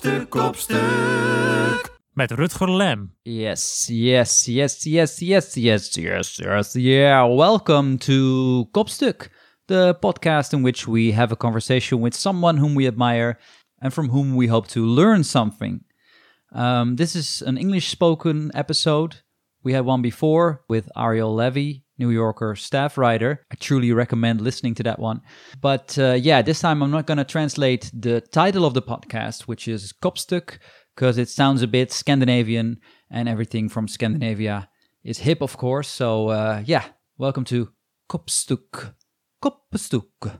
Kopstuk, kopstuk. Met Rutger Lem. Yes, yes, yes, yes, yes, yes, yes, yes, yeah. Welcome to Kopstuk, the podcast in which we have a conversation with someone whom we admire and from whom we hope to learn something. Um, this is an English spoken episode. We had one before with Ariel Levy, New Yorker staff writer. I truly recommend listening to that one. But uh, yeah, this time I'm not going to translate the title of the podcast, which is Kopstuk, because it sounds a bit Scandinavian and everything from Scandinavia is hip, of course. So uh, yeah, welcome to Kopstuk. Kopstuk.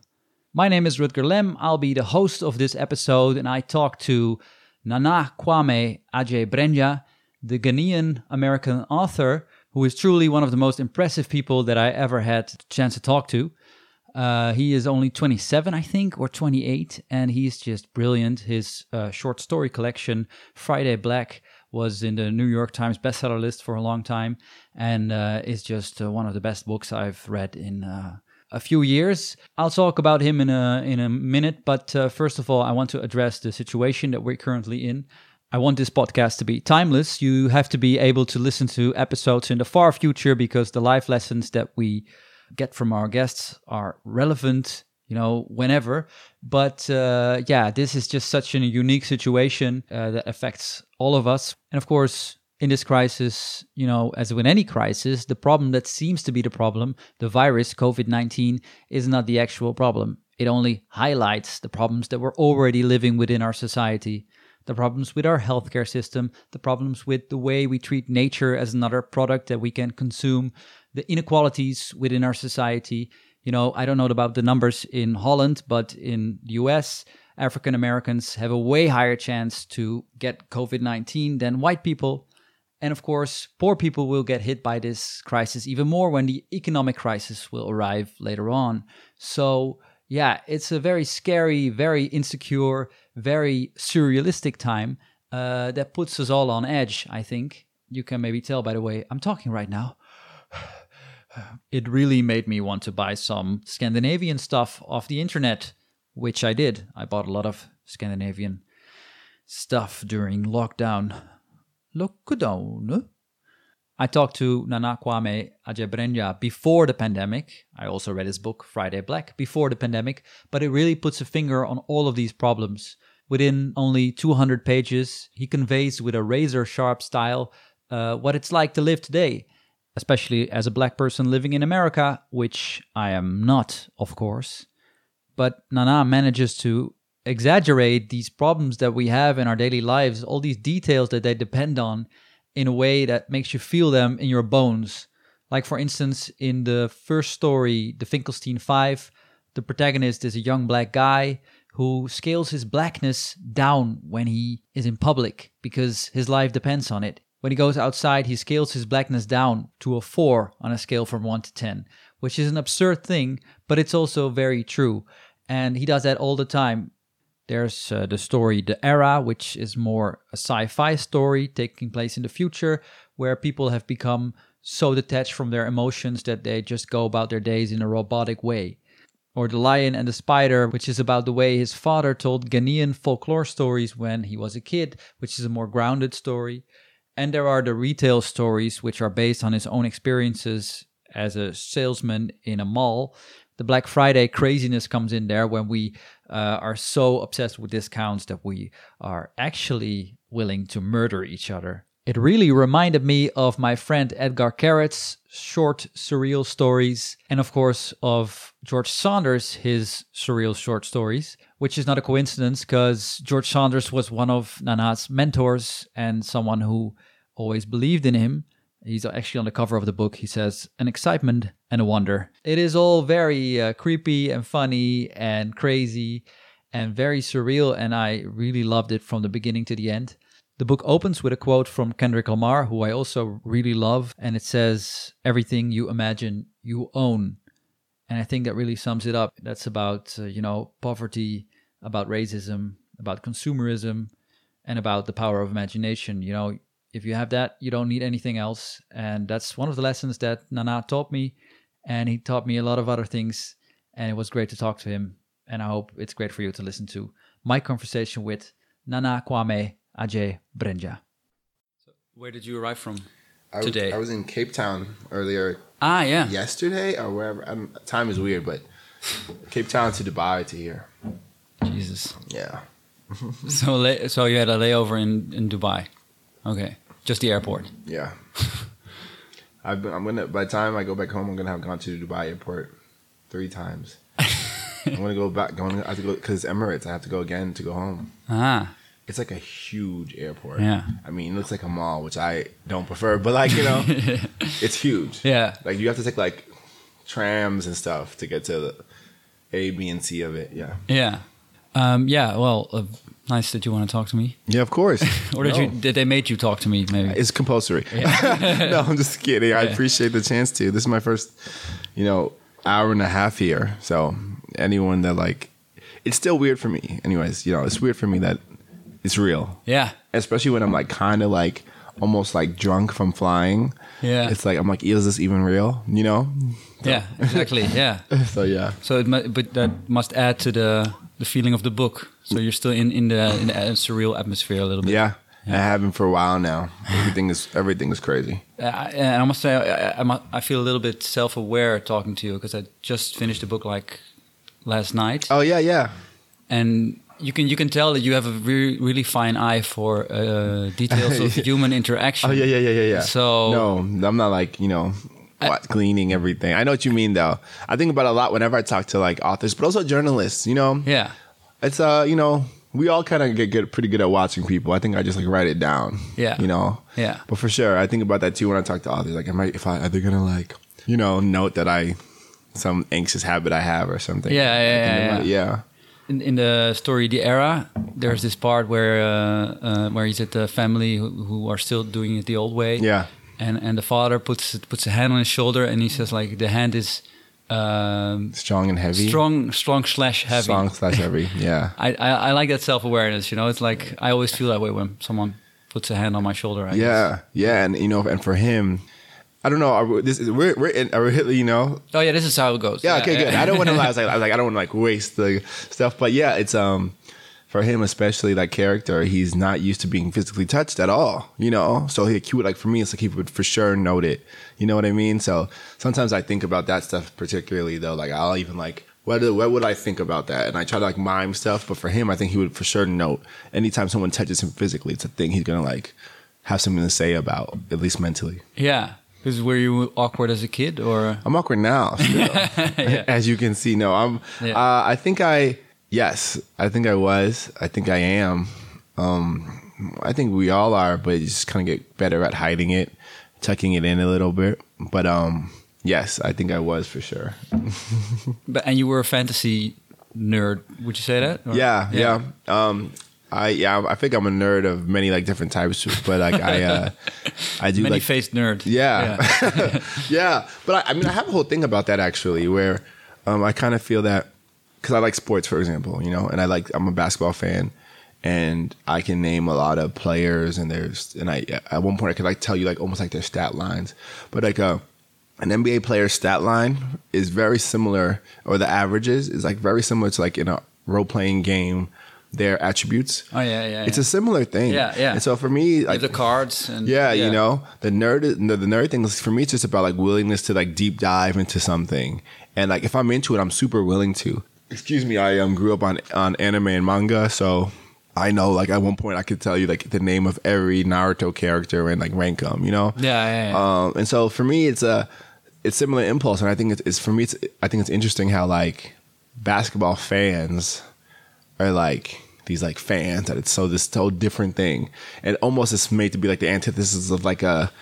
My name is Rutger Lem. I'll be the host of this episode, and I talk to Nana Kwame Adjei-Brenyah, the Ghanaian American author who is truly one of the most impressive people that I ever had the chance to talk to. Uh, he is only 27, I think, or 28, and he's just brilliant. His uh, short story collection, Friday Black, was in the New York Times bestseller list for a long time, and uh, is just uh, one of the best books I've read in uh, a few years. I'll talk about him in a in a minute, but uh, first of all, I want to address the situation that we're currently in. I want this podcast to be timeless. You have to be able to listen to episodes in the far future because the life lessons that we get from our guests are relevant, you know, whenever. But uh, yeah, this is just such a unique situation uh, that affects all of us. And of course, in this crisis, you know, as with any crisis, the problem that seems to be the problem, the virus, COVID 19, is not the actual problem. It only highlights the problems that we're already living within our society the problems with our healthcare system, the problems with the way we treat nature as another product that we can consume, the inequalities within our society. You know, I don't know about the numbers in Holland, but in the US, African Americans have a way higher chance to get COVID 19 than white people. And of course, poor people will get hit by this crisis even more when the economic crisis will arrive later on. So, yeah, it's a very scary, very insecure, very surrealistic time uh, that puts us all on edge, I think. You can maybe tell by the way I'm talking right now. It really made me want to buy some Scandinavian stuff off the internet, which I did. I bought a lot of Scandinavian stuff during lockdown. Lockdown? I talked to Nana Kwame Adjei-Brenyah before the pandemic. I also read his book, Friday Black, before the pandemic, but it really puts a finger on all of these problems. Within only 200 pages, he conveys with a razor sharp style uh, what it's like to live today, especially as a black person living in America, which I am not, of course. But Nana manages to exaggerate these problems that we have in our daily lives, all these details that they depend on in a way that makes you feel them in your bones. Like, for instance, in the first story, The Finkelstein Five, the protagonist is a young black guy who scales his blackness down when he is in public because his life depends on it. When he goes outside, he scales his blackness down to a 4 on a scale from 1 to 10, which is an absurd thing, but it's also very true. And he does that all the time. There's uh, the story The Era, which is more a sci fi story taking place in the future, where people have become so detached from their emotions that they just go about their days in a robotic way. Or The Lion and the Spider, which is about the way his father told Ghanaian folklore stories when he was a kid, which is a more grounded story. And there are the retail stories, which are based on his own experiences as a salesman in a mall, the Black Friday craziness comes in there when we uh, are so obsessed with discounts that we are actually willing to murder each other. It really reminded me of my friend Etgar Keret's short surreal stories, and of course of George Saunders, his surreal short stories, which is not a coincidence because George Saunders was one of Nana's mentors and someone who always believed in him. He's actually on the cover of the book. He says, An excitement and a wonder. It is all very uh, creepy and funny and crazy and very surreal, and I really loved it from the beginning to the end. The book opens with a quote from Kendrick Lamar, who I also really love, and it says, Everything you imagine, you own. And I think that really sums it up. That's about, uh, you know, poverty, about racism, about consumerism, and about the power of imagination. You know, if you have that, you don't need anything else. And that's one of the lessons that Nana taught me. And he taught me a lot of other things. And it was great to talk to him. And I hope it's great for you to listen to my conversation with Nana Kwame Ajay Brenja. So Where did you arrive from I was, today? I was in Cape Town earlier ah, yeah. yesterday or wherever. I don't, time is weird, but Cape Town to Dubai to here. Jesus. Yeah. So, la- so you had a layover in, in Dubai. Okay. Just the airport. Yeah. I've been, I'm gonna by the time I go back home, I'm gonna have gone to the Dubai airport three times. I'm gonna go back. Going, I have to go because Emirates. I have to go again to go home. Ah, It's like a huge airport. Yeah. I mean, it looks like a mall, which I don't prefer, but like you know, it's huge. yeah. Like you have to take like trams and stuff to get to the A, B, and C of it. Yeah. Yeah. Um, yeah, well, uh, nice that you want to talk to me. Yeah, of course. Or did you did they made you talk to me maybe? It's compulsory. no, I'm just kidding. I Yeah. appreciate the chance to. This is my first, you know, hour and a half here. So anyone that like, it's still weird for me. Anyways, you know, it's weird for me that it's real, yeah. especially when I'm like kind of like almost like drunk from flying. Yeah. It's like I'm like, is this even real? You know? Yeah, exactly. Yeah. So yeah. So it but that must add to the the feeling of the book. So you're still in in the in the surreal atmosphere a little bit. Yeah. I have been for a while now. Everything is everything is crazy. Uh, and I must say, I, I, I feel a little bit self-aware talking to you because I just finished the book like last night, Oh yeah, yeah. and you can you can tell that you have a really really fine eye for uh, details of human interaction. Oh yeah, yeah, yeah, yeah, yeah. So- no, I'm not like you know. What, cleaning everything. I know what you mean, though. I think about it a lot whenever I talk to like authors, but also journalists. You know, Yeah, it's uh, you know, we all kind of get good, pretty good at watching people. I think I just like write it down. Yeah. you know. Yeah. But for sure, I think about that too when I talk to authors. Like, am I if I are they gonna like you know note that I some anxious habit I have or something? Yeah, yeah, yeah, yeah. in, in the story The Era, there's this part where uh, uh, where he's at the family who, who are still doing it the old way. Yeah. And and the father puts puts a hand on his shoulder and he says like the hand is um, Strong and heavy. strong strong slash heavy. Strong slash heavy. Yeah. I, I I like that self awareness. You know, it's like I always feel that way when someone puts a hand on my shoulder. I guess. Yeah, yeah, and you know, and for him, I don't know. Are we, this is, we're we're in, are we, you know. Oh yeah, this is how it goes. Yeah, okay, good. I don't want to. I was like, I was like, I don't want to like waste the stuff, but yeah, it's um, for him especially that character, he's not used to being physically touched at all. You know, so he, he would like for me, it's like he would for sure note it. You know what I mean? So sometimes I think about that stuff particularly though. Like I'll even like. What, what would I think about that? And I try to like mime stuff, but for him, I think he would for sure note anytime someone touches him physically, it's a thing he's gonna like have something to say about, at least mentally. yeah. Because were you awkward as a kid or? I'm awkward now, still. as you can see. No, I'm. Yeah. Uh, I think I. Yes, I think I was. I think I am. Um, I think we all are, but you just kind of get better at hiding it, tucking it in a little bit. But um, yes, I think I was for sure. But and you were a fantasy nerd. Would you say that? Or- Yeah, yeah. Um, I yeah, I think I'm a nerd of many like different types, but like I uh, I do Many like faced nerd. Yeah. yeah. But I, I mean, I have a whole thing about that actually, where um, I kind of feel that because I like sports, for example, you know, and I like I'm a basketball fan, and I can name a lot of players, and there's and I at one point I could like tell you like almost like their stat lines, but like uh, an NBA player's stat line is very similar, or the averages is like very similar to like in a role playing game. Their attributes. Oh yeah, yeah. It's yeah. a similar thing. Yeah, yeah. And so for me, like the cards and yeah, you know, the nerd, the, the nerd thing is for me. It's just about like willingness to like deep dive into something, and like if I'm into it, I'm super willing to. Excuse me, I um grew up on on anime and manga, so I know like at one point I could tell you like the name of every Naruto character and like rank them, you know. Yeah, yeah, yeah. Um, and so for me, it's a it's similar impulse, and I think it's, it's for me. It's I think it's interesting how like basketball fans are like these like fans that it's so this so different thing, and almost it's made to be like the antithesis of like a.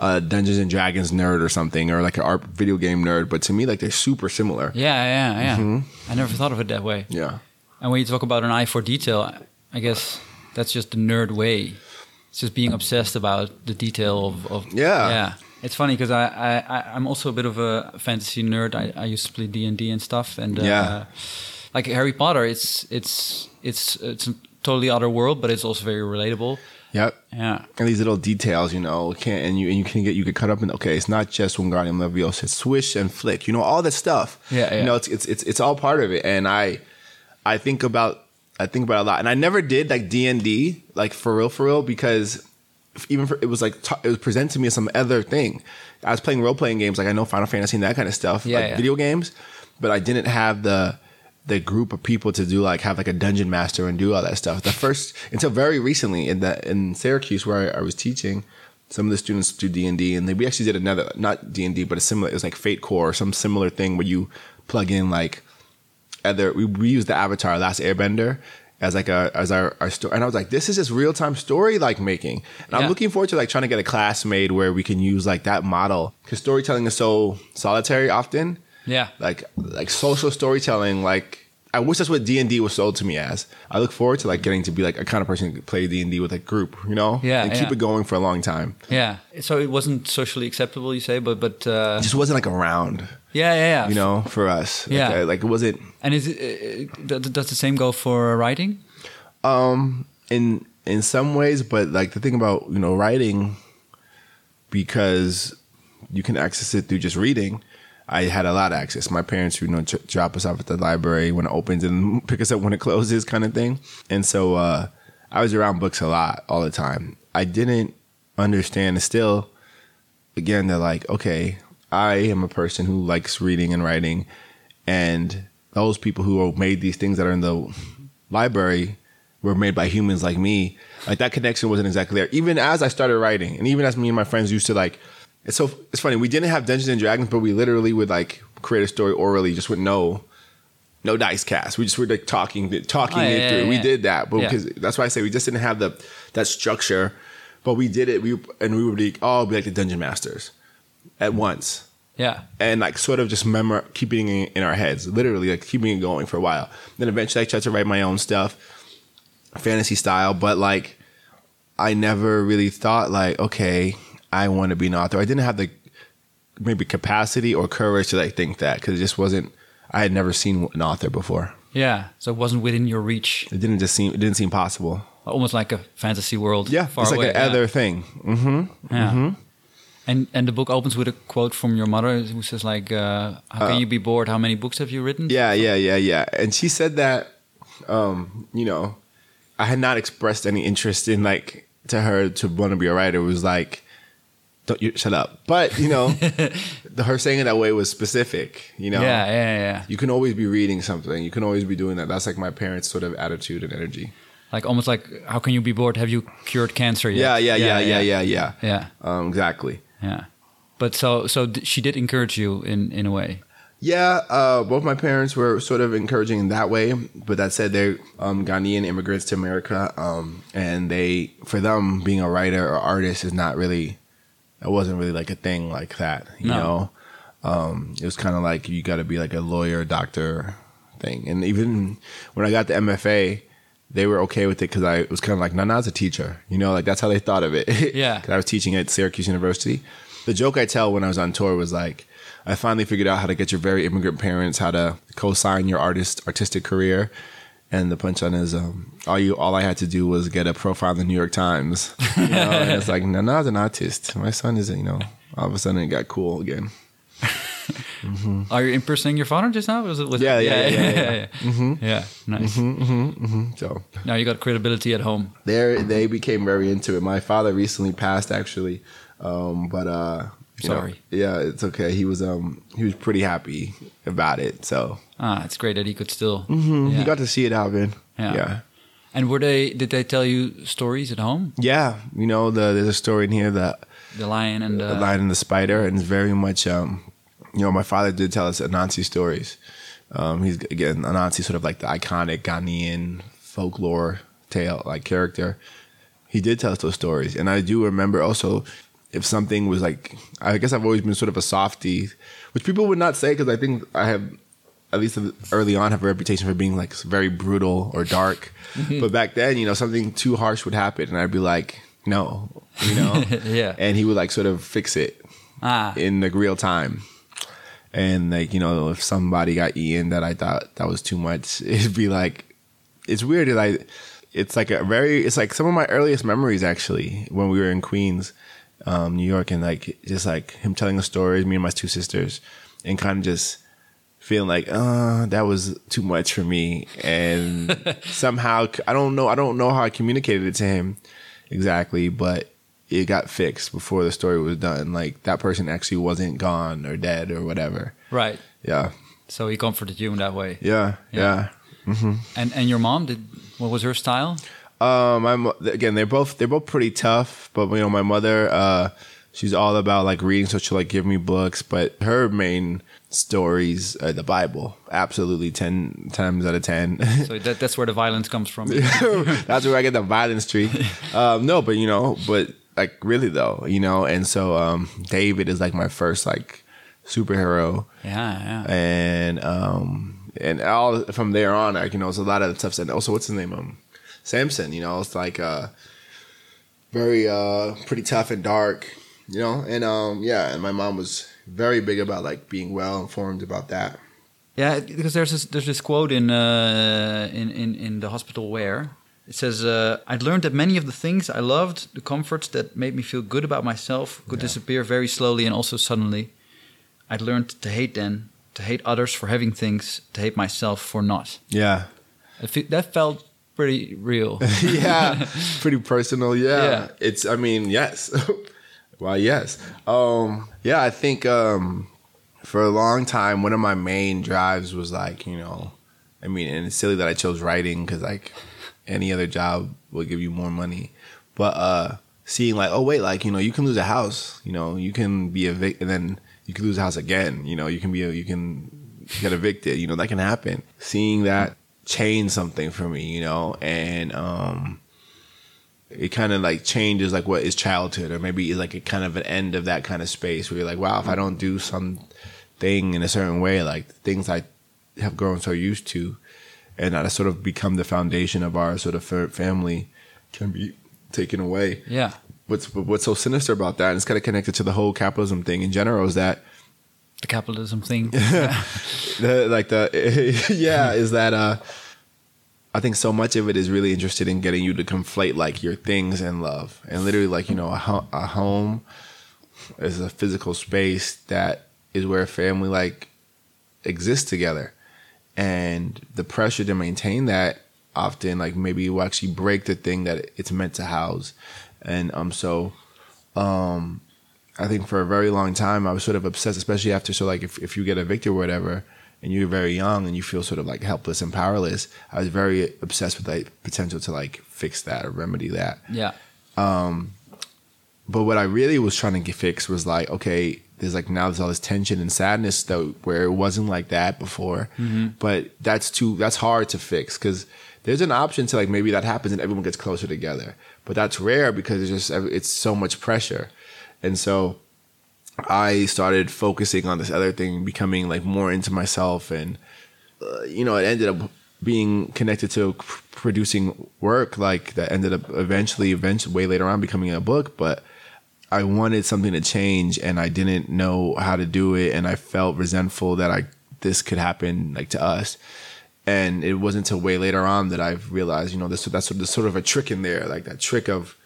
A Dungeons and Dragons nerd or something, or like an art video game nerd, but to me, like they're super similar. yeah, yeah, yeah. Mm-hmm. I never thought of it that way. Yeah, And when you talk about an eye for detail, I- guess that's just the nerd way. It's just being obsessed about the detail of, of Yeah. yeah. It's funny because I, I I- I'm also a bit of a fantasy nerd. I, I used to play D and D and stuff, and uh, Yeah. like Harry Potter, it's it's it's it's a totally other world, but it's also very relatable. Yep. Yeah, and these little details, you know, can't and you and you can get you get caught up in. Okay, it's not just Wingardium Leviosa, it's swish and flick, you know, all that stuff. Yeah, yeah. You know, it's it's it's it's all part of it, and I I think about I think about it a lot, and I never did like D and D, like for real, for real, because even for, it was like ta- it was presented to me as some other thing. I was playing role playing games, like I know Final Fantasy and that kind of stuff, Yeah, like yeah. video games, but I didn't have the the group of people to do like have like a dungeon master and do all that stuff. The first until very recently in the in Syracuse where I, I was teaching, some of the students do D and D, and we actually did another not D and D, but a similar. It was like Fate Core or some similar thing where you plug in like other. We, we used the Avatar Last Airbender as like a as our, our story, and I was like, this is just real time story like making, and Yeah. I'm looking forward to like trying to get a class made where we can use like that model because storytelling is so solitary often Yeah. like like social storytelling like i wish that's what d&d was sold to me as i look forward to like getting to be like a kind of person who play d&d with a group you know Yeah, and keep yeah. it going for a long time Yeah. So it wasn't socially acceptable, you say, but but uh, it just wasn't like around yeah, yeah, yeah. you know for us Yeah. uh, like, it wasn't And is it, uh, does the same go for writing? Um, in in some ways but like the thing about you know writing because you can access it through just reading I had a lot of access. My parents, you know, ch- drop us off at the library when it opens and pick us up when it closes, kind of thing. And so uh, I was around books a lot, all the time. I didn't understand. and Still, again, they're like, okay, I am a person who likes reading and writing, and those people who made these things that are in the library were made by humans like me. Like that connection wasn't exactly there. Even as I started writing, and even as me and my friends used to like, it's so it's funny. We didn't have Dungeons and Dragons, but we literally would like create a story orally, just with no no dice cast. We just were like talking talking Oh, yeah, it through. yeah, we yeah. did that, but because that's why I say we just didn't have the that structure. But we did it. We and we would be all be like the dungeon masters at once Yeah. and like sort of just remember keeping it in our heads, literally like keeping it going for a while. Then eventually I tried to write my own stuff, fantasy style, but like I never really thought like, okay, I want to be an author. I didn't have the maybe capacity or courage to like think that because it just wasn't. I had never seen an author before. Yeah. So it wasn't within your reach. It didn't just seem. It didn't seem possible. Almost like a fantasy world. Yeah, Far it's like away. an yeah. other thing. hmm Yeah. And and the book opens with a quote from your mother who says like, uh, "How can you be bored? How many books have you written?" Yeah, yeah, yeah, yeah. And she said that, um, you know, I had not expressed any interest in like to her to want to be a writer. It was like, don't you shut up. But you know, the, her saying it that way was specific. You know, yeah, yeah, yeah. you can always be reading something. You can always be doing that. That's like my parents' sort of attitude and energy. Like almost like, "How can you be bored? Have you cured cancer yet?" Yeah, yeah, yeah, yeah, yeah, yeah. yeah, Um, exactly. yeah. But so so d- she did encourage you in in a way. Yeah, uh, both my parents were sort of encouraging in that way. But that said, they're um, Ghanaian immigrants to America, um, and they, for them, being a writer or artist is not really, it wasn't really like a thing like that. You No. know, um, it was kind of like you got to be like a lawyer, doctor thing. And even when I got the MFA, they were okay with it because I was kind of like Nana's a teacher. You know, like that's how they thought of it. Yeah. 'Cause I was teaching at Syracuse University. The joke I tell when I was on tour was like, I finally figured out how to get your very immigrant parents how to co-sign your artist artistic career. And the punchline is, um, all you, all I had to do was get a profile in the New York Times. You know, and it's like, Nana's an artist. My son is, you know, all of a sudden it got cool again. Are you impersonating your father just now? Was it? Was Yeah, it, yeah, yeah, yeah, yeah. Yeah, nice. So Now you got credibility at home. they they became very into it. My father recently passed, actually, um, but uh, you know, Sorry. yeah, it's okay. He was um he was pretty happy about it. So Ah, it's great that he could still. mm, Yeah. he got to see it happen. Yeah. yeah. And were they? Did they tell you stories at home? Yeah, you know, the, there's a story in here that The lion and the. the lion and the spider, and it's very much, um, you know, my father did tell us Anansi stories. Um, he's again Anansi, sort of like the iconic Ghanaian folklore tale like character. He did tell us those stories, and I do remember also if something was like, I guess I've always been sort of a softie, which people would not say because I think I have. At least early on, have a reputation for being like very brutal or dark. But back then, you know, something too harsh would happen, and I'd be like, "No," you know. Yeah. And he would like sort of fix it Ah, in like real time. And like, you know, if somebody got Ian that I thought that was too much, it'd be like it's weird that I it's like a very it's like some of my earliest memories actually when we were in Queens, um, New York and like just like him telling the stories, me and my two sisters, and kind of just feeling like, uh, that was too much for me. And somehow, I don't know, I don't know how I communicated it to him exactly, but it got fixed before the story was done. Like that person actually wasn't gone or dead or whatever. Right. Yeah. So he comforted you in that way. Yeah. Yeah. Yeah. And and your mom did what was her style? Um, I'm again. They're both they're both pretty tough, but you know, my mother, uh, she's all about like reading, so she'll like give me books. But her main stories are the Bible. Absolutely, ten times out of ten. So that, that's where the violence comes from. That's where I get the violence tree. Um, no, but you know, but like really though, you know, and so um, David is like my first like superhero. Yeah, yeah. and um and all from there on like you know it's a lot of the stuff and also what's his name um samson you know it's like uh very uh pretty tough and dark you know and um yeah and my mom was very big about like being well informed about that Yeah, because there's this, there's this quote in uh, in, in in the hospital where it says, uh, I'd learned that many of the things I loved, the comforts that made me feel good about myself, could disappear very slowly and also suddenly. I'd learned to hate then, to hate others for having things, to hate myself for not. yeah that felt pretty real. yeah pretty personal yeah. Yeah. it's i mean yes why yes um yeah i think um for a long time one of my main drives was like you know i mean and it's silly that i chose writing because like any other job will give you more money but uh seeing like oh wait like you know you can lose a house you know you can be evicted and then you can lose a house again you know you can be you can get evicted you know that can happen seeing that change something for me you know? And um it kind of like changes like what is childhood or maybe like a kind of an end of that kind of space where you're like wow if i don't do some thing in a certain way like things i have grown so used to and that sort of become the foundation of our sort of fa- family can be taken away. Yeah, what's what's so sinister about that and it's kind of connected to the whole capitalism thing in general is that the capitalism thing. the, like the yeah is that uh i think so much of it is really interested in getting you to conflate like your things and love. And literally like you know a, ho- a home is a physical space that is where a family like exists together. And the pressure to maintain that often like maybe you actually break the thing that it's meant to house. And um so um I think for a very long time I was sort of obsessed, especially after so like if, if you get a evicted or whatever and you're very young and you feel sort of like helpless and powerless, I was very obsessed with like potential to like fix that or remedy that. yeah, Um But what I really was trying to get fixed was like, okay, there's like now there's all this tension and sadness though where it wasn't like that before. But that's too that's hard to fix because there's an option to like maybe that happens and everyone gets closer together. But that's rare because it's just it's so much pressure. And so I started focusing on this other thing, becoming like more into myself, and uh, you know, it ended up being connected to producing work like that ended up eventually, eventually, way later on becoming a book. But I wanted something to change, and I didn't know how to do it, and I felt resentful that I this could happen like to us. And it wasn't until way later on that I've realized, you know, this that's sort of a trick in there, like that trick of,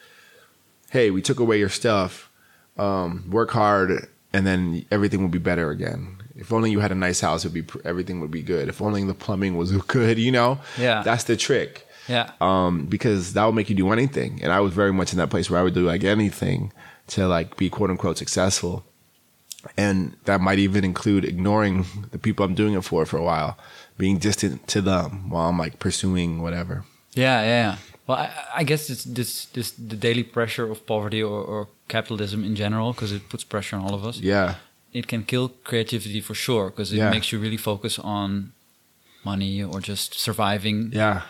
hey, we took away your stuff um, work hard, and then everything will be better again. If only you had a nice house, it'd be everything would be good. If only the plumbing was good, you know. Yeah. that's the trick. yeah, Um, because that will make you do anything, and I was very much in that place where I would do like anything to like be quote unquote successful, and that might even include ignoring the people I'm doing it for for a while, being distant to them while I'm like pursuing whatever. yeah, yeah. Well, I, I guess it's this this the daily pressure of poverty or, or capitalism in general because it puts pressure on all of us. Yeah, it can kill creativity for sure because it Yeah. makes you really focus on money or just surviving. yeah.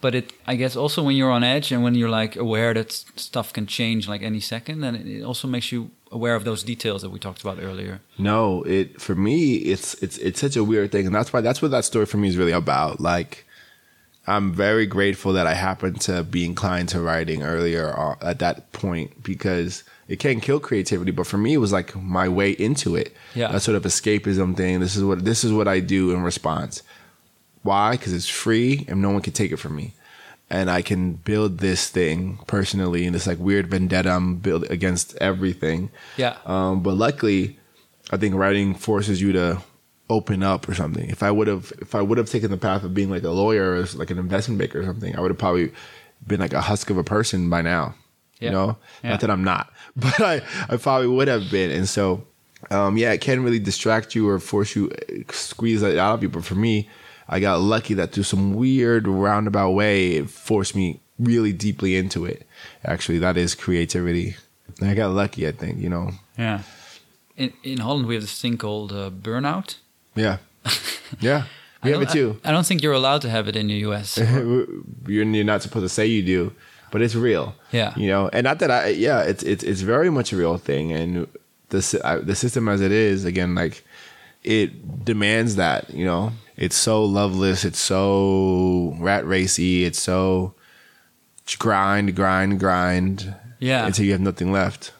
But it, I guess, also when you're on edge and when you're like aware that stuff can change like any second, then it, it also makes you aware of those details that we talked about earlier. No, it for me it's it's it's such a weird thing, and that's why that's what that story for me is really about. Like, I'm very grateful that I happened to be inclined to writing earlier uh, at that point because it can kill creativity, but for me it was like my way into it. Yeah. that sort of escapism thing. This is what this is what I do in response. Why? Because it's free and no one can take it from me. And I can build this thing personally and this like weird vendetta I'm built against everything. Yeah. Um, but luckily, I think writing forces you to open up or something. If I would have, if I would have taken the path of being like a lawyer or like an investment banker or something, I would have probably been like a husk of a person by now. You know, Yeah. not that I'm not, but I, I probably would have been. And so, um, yeah, it can really distract you or force you, squeeze it out of you. But for me, I got lucky that through some weird roundabout way, it forced me really deeply into it. Actually, that is creativity. And I got lucky, I think, you know. Yeah. In in Holland, we have this thing called uh, burnout. Yeah. Yeah. We have it too. I, I don't think you're allowed to have it in the US. you're, you're not supposed to say you do, but it's real. Yeah. You know, and not that I, yeah, it's it's it's very much a real thing, and the I- the system as it is, again, like it demands that. You know, it's so loveless, it's so rat racy, it's so grind, grind, grind. Yeah. Until you have nothing left.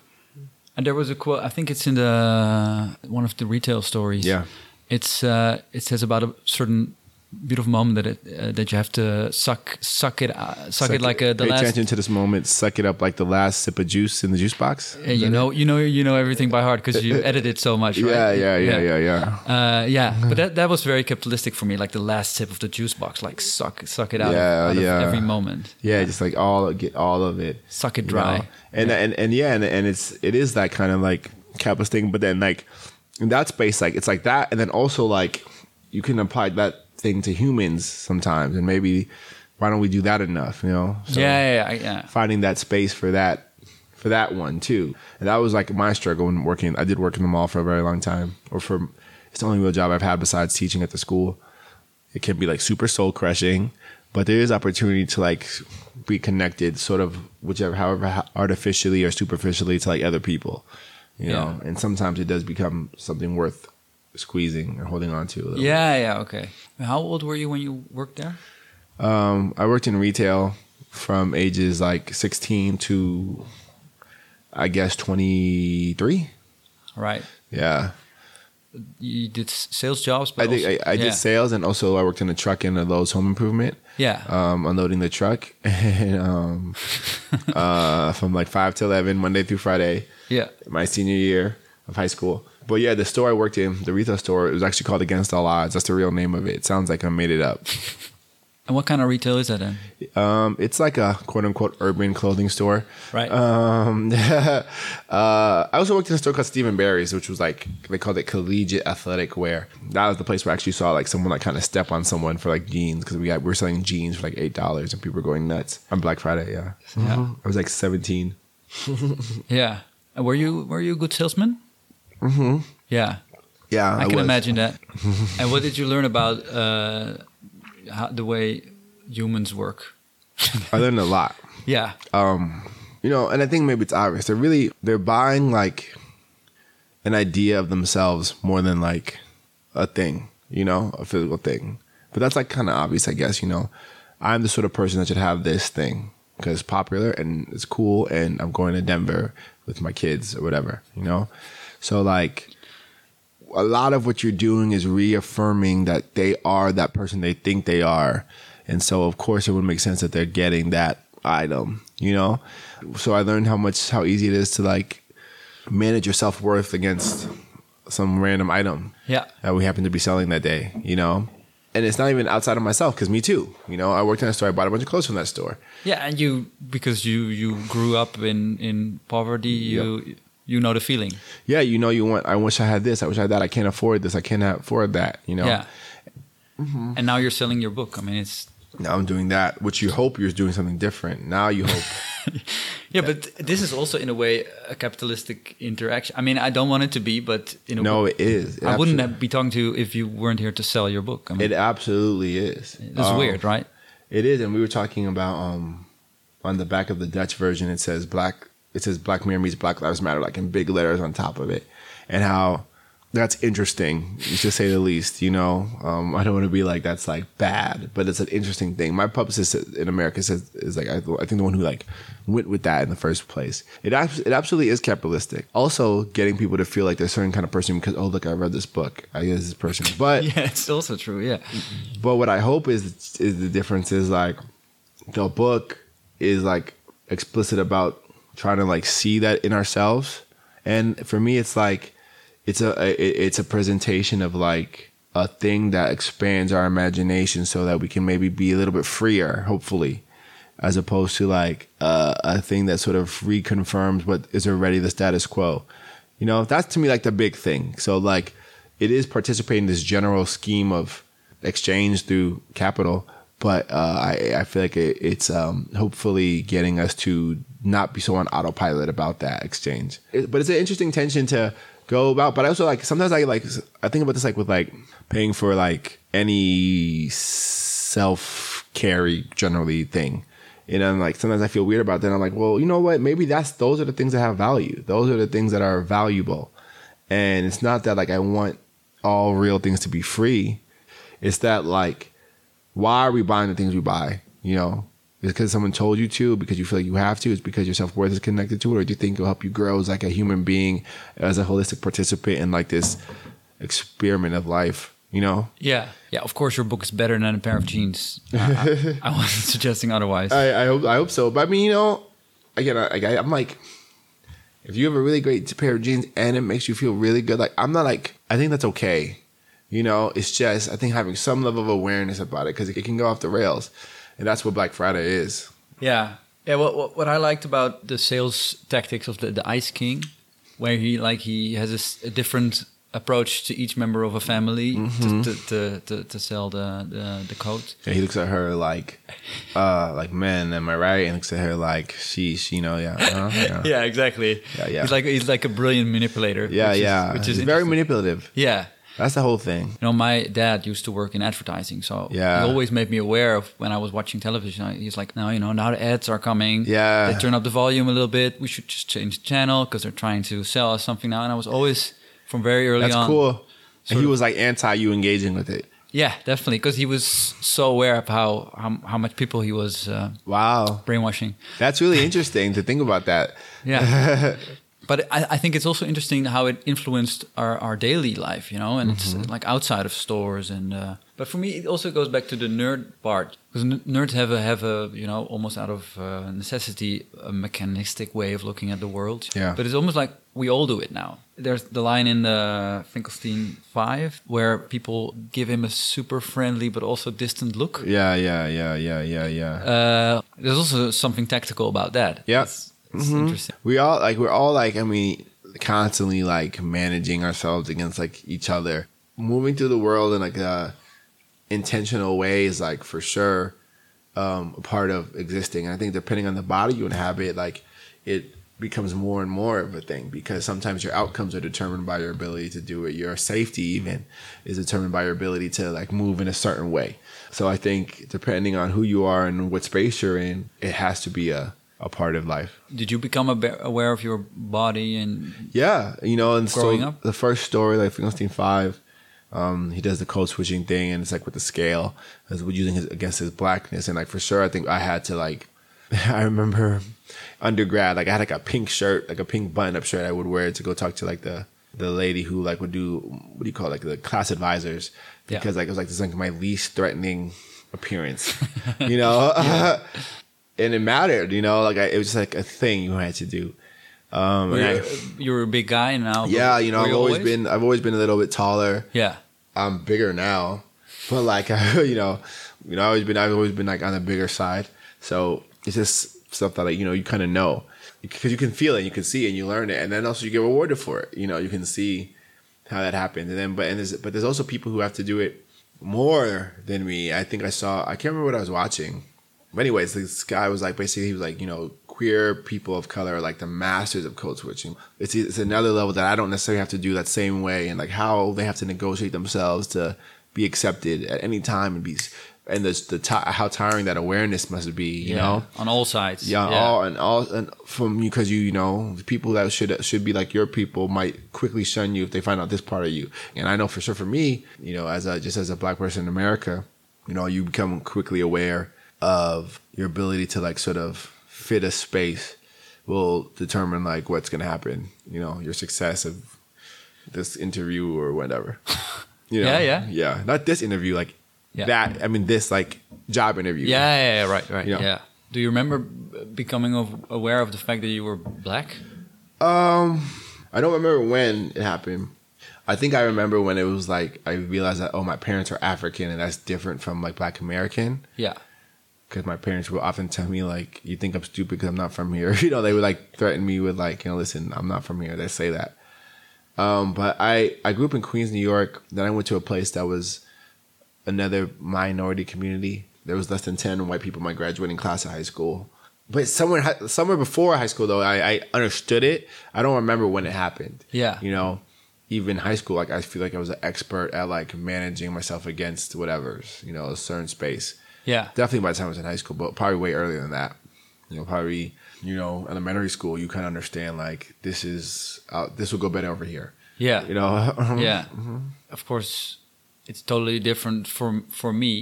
And there was a quote. I think it's in the one of the retail stories. Yeah. It's uh, it says about a certain beautiful moment that it uh, that you have to suck suck it uh, suck, it like a, the pay last. attention to this moment. Suck it up like the last sip of juice in the juice box. Yeah, you know, you know, you know everything by heart because you edit it so much, right? Yeah, yeah, yeah, yeah, yeah. Uh, yeah, but that, that was very capitalistic for me. Like the last sip of the juice box, like suck suck it out, Yeah, out of yeah. every moment, Yeah, just like all get all of it. suck it you dry. know? And, and and yeah, and, and it's it is that kind of like capitalist thing, but then like in that space, like it's like that, and then also like you can apply that thing to humans sometimes, and maybe why don't we do that enough? You know? So yeah, yeah, yeah, yeah. Finding that space for that for that one too, and that was like my struggle when working. I did work in the mall for a very long time, or for it's the only real job I've had besides teaching at the school. It can be like super soul crushing, but there is opportunity to like be connected, sort of whichever, however artificially or superficially to like other people, you know. And sometimes it does become something worth squeezing or holding on to. A little. Yeah, yeah, okay. How old were you when you worked there? Um, I worked in retail from ages like 16 to I guess 23. Right. Yeah. You did sales jobs, but I think also- I, I did sales and also I worked in a truck in a Lowe's home improvement. Yeah. um, unloading the truck and um, uh, from like five to eleven Monday through Friday. yeah. My senior year of high school. But yeah, the store I worked in, the retail store, it was actually called Against All Odds. That's the real name of it. It sounds like I made it up. And what kind of retail is that then? Um, it's like a quote unquote urban clothing store. Right. Um, uh, I also worked in a store called Steve and Barry's, which was like they called it collegiate athletic wear. That was the place where I actually saw like someone like kind of step on someone for like jeans because we had, we were selling jeans for like eight dollars and people were going nuts on Black Friday. Yeah, Yeah. I was like seventeen. Yeah. Were you were you a good salesman? Mm-hmm. Yeah. Yeah, I, can was. imagine that. and what did you learn about uh, how, the way humans work? I learned a lot. Yeah. you know, and I think maybe it's obvious. They're really they're buying like an idea of themselves more than like a thing, you know, a physical thing. But that's like kind of obvious, I guess. You know, I'm the sort of person that should have this thing because it's popular and it's cool, and I'm going to Denver with my kids or whatever, you know. So like, a lot of what you're doing is reaffirming that they are that person they think they are. And so of course it would make sense that they're getting that item, you know? So I learned how much how easy it is to like manage your self worth against some random item Yeah. that we happen to be selling that day, you know? And it's not even outside of myself because me too. You know, I worked in a store, I bought a bunch of clothes from that store. Yeah, and you because you you grew up in in poverty, you you know the feeling. Yeah, you know, you want, I wish I had this, I wish I had that, I can't afford this, I can't afford that, you know? Yeah. Mm-hmm. And now you're selling your book. I mean, it's Now I'm doing that, which you hope you're doing something different. Now you hope. yeah, but this is also in a way a capitalistic interaction. I mean, I don't want it to be, but in a no, way, it is. It I wouldn't be talking to you if you weren't here to sell your book. I mean, It absolutely is. it's Um, weird, right? It is, and we were talking about um, on the back of the Dutch version. It says black. It says Black Mirror meets Black Lives Matter, like in big letters on top of it, and how that's interesting to say the least. You know, um, I don't want to be like that's like bad, but it's an interesting thing. My publicist in America says is like I, I think the one who like went with that in the first place. It it absolutely is capitalistic. Also, getting people to feel like they're a certain kind of person because oh look, I read this book. I guess this person, but Yeah, it's also true. Yeah, but what I hope is is the difference is like the book is like explicit about trying to like see that in ourselves, and for me, it's like it's a it- it's a presentation of like a thing that expands our imagination so that we can maybe be a little bit freer, hopefully, as opposed to like uh, a thing that sort of reconfirms what is already the status quo. You know, that's to me like the big thing. So like it is participating in this general scheme of exchange through capital, but uh, I, I feel like it, it's um, hopefully getting us to not be so on autopilot about that exchange. It, but it's an interesting tension to go about. But I also like sometimes I like I think about this like with like paying for like any self carry generally thing. And I'm like sometimes I feel weird about that. I'm like, well, you know what? Maybe that's those are the things that have value. Those are the things that are valuable. And it's not that like I want all real things to be free. It's that like why are we buying the things we buy? You know, because someone told you to, because you feel like you have to, it's because your self worth is connected to it, or do you think it'll help you grow as like a human being, as a holistic participant in like this experiment of life? You know? Yeah, yeah. Of course, your book is better than a pair of jeans. I, I, I wasn't suggesting otherwise. I, I hope I hope so. But I mean, you know, again, I, I, I'm like, if you have a really great pair of jeans and it makes you feel really good, like I'm not like I think that's okay. You know, it's just I think having some level of awareness about it because it can go off the rails, and that's what Black Friday is. Yeah, yeah. What, what what I liked about the sales tactics of the the Ice King, where he like he has a different approach to each member of a family Mm-hmm. to, to, to, to to sell the the, the coat. And he looks at her like, uh, like man, am I right? And looks at her like, sheesh, you know, yeah, uh, yeah, Yeah, exactly. Yeah, yeah. He's like he's like a brilliant manipulator. yeah, which is- yeah. which is He's very manipulative. Yeah. That's the whole thing. You know, my dad used to work in advertising, so Yeah. he always made me aware of when I was watching television. He's like, "Now, you know, now the ads are coming. Yeah. they turn up the volume a little bit. We should just change the channel because they're trying to sell us something now." And I was always from very early That's on. cool. And he was like anti you engaging with it. Yeah, definitely, because he was so aware of how how, how much people he was uh, Wow, brainwashing. that's really interesting to think about that. Yeah. but I, I think it's also interesting how it influenced our, our daily life, you know, and Mm-hmm. it's like outside of stores and. Uh, but for me, it also goes back to the nerd part because n- nerds have a have a you know almost out of uh, necessity a mechanistic way of looking at the world. Yeah. But it's almost like we all do it now. There's the line in the Finkelstein Five where people give him a super friendly but also distant look. Yeah, yeah, yeah, yeah, yeah, yeah. Uh, there's also something tactical about that. Yeah. It's, Mhm. interesting. We all like we're all like I mean constantly like managing ourselves against like each other. Moving through the world in like a intentional way is like for sure um, a part of existing. And I think depending on the body you inhabit, like it becomes more and more of a thing because sometimes your outcomes are determined by your ability to do it. Your safety even is determined by your ability to like move in a certain way. So I think depending on who you are and what space you're in, it has to be a, a part of life. Did you become aware of your body and Yeah, you know, and so up? the first story, like Finkelstein Five, um, he does the code switching thing, and it's like with the scale, as we're using his against his blackness, and like for sure, I think I had to like, I remember undergrad, like I had like a pink shirt, like a pink button up shirt I would wear to go talk to like the the lady who like would do what do you call it, like the class advisors Yeah. because like it was like this like my least threatening appearance, you know, and it mattered, you know, like I, it was like a thing you had to do. Um, were you, I- you were a big guy now? yeah, you know, I've always, been I've always been a little bit taller. Yeah, I'm bigger now, but like you know, you know, I've always been I've always been like on the bigger side. So it's just stuff that like you know you kind of know because you can feel it, you can see it, and you learn it, and then also you get rewarded for it. You know, you can see how that happened, and then but and there's but there's also people who have to do it more than me. I think I saw I can't remember what I was watching. But anyways, this guy was like basically he was like, you know, queer people of color are like the masters of code switching. It's it's another level that I don't necessarily have to do that same way and like how they have to negotiate themselves to be accepted at any time and be and the the ti how tiring that awareness must be, you yeah. know. on all sides. Yeah, all and all and from you because you you know the people that should should be like your people might quickly shun you if they find out this part of you. And I know for sure for me, you know, as a just as a black person in America, you know, you become quickly aware of your ability to like sort of fit a space will determine like what's gonna happen. You know, your success of this interview or whatever. You know? Yeah, yeah. yeah. Not this interview, like Yeah. that. I mean, this like job interview. yeah, yeah, yeah, right, right. Yeah. Yeah. Do you remember becoming of, aware of the fact that you were black? Um, I don't remember when it happened, I think I remember when it was like I realized that oh my parents are African and that's different from like Black American Yeah. Because my parents would often tell me like you think I'm stupid because I'm not from here. You know they would like threaten me with like you know listen I'm not from here. They say that. Um, but I I grew up in Queens New York. Then I went to a place that was another minority community. There was less than 10 white people in my graduating class of high school. But somewhere somewhere before high school though I, I understood it. I don't remember when it happened. Yeah. you know even high school like I feel like I was an expert at like managing myself against whatever's you know a certain space Yeah. definitely by the time I was in high school, but probably way earlier than that. You know, probably you know elementary school. You kind of understand like this is uh, this will go better over here. Yeah. You know. yeah of course it's totally different for for me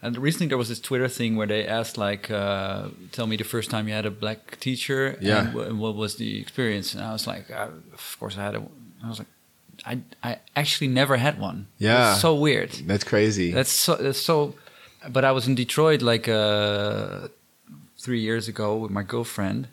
and recently there was this twitter thing where they asked like uh, tell me the first time you had a black teacher Yeah. and, and what was the experience and i was like uh, of course i had a i was like i i actually never had one It was Yeah. so weird That's crazy. that's so that's so but i was in detroit like uh three years ago with my girlfriend